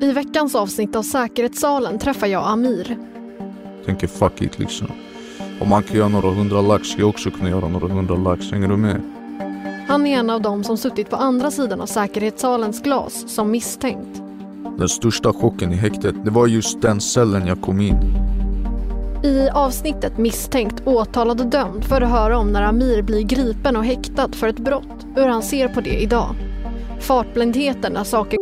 I veckans avsnitt av Säkerhetssalen träffar jag Amir. Tänker fuck it liksom. Om man kan göra några hundra lax ska jag också kunna göra några hundra lax. Hänger du med? Han är en av dem som suttit på andra sidan av säkerhetssalens glas som misstänkt. Den största chocken i häktet, det var just den cellen jag kom in. I avsnittet Misstänkt, åtalad och dömd får du höra om när Amir blir gripen och häktad för ett brott, hur han ser på det idag. Fartblindheten när saker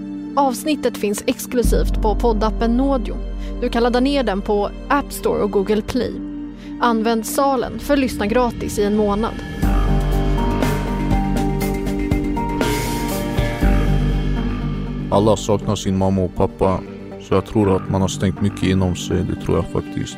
Avsnittet finns exklusivt på poddappen Nådio. Du kan ladda ner den på App Store och Google Play. Använd salen för att lyssna gratis i en månad. Alla saknar sin mamma och pappa. Så jag tror att man har stängt mycket inom sig, det tror jag faktiskt.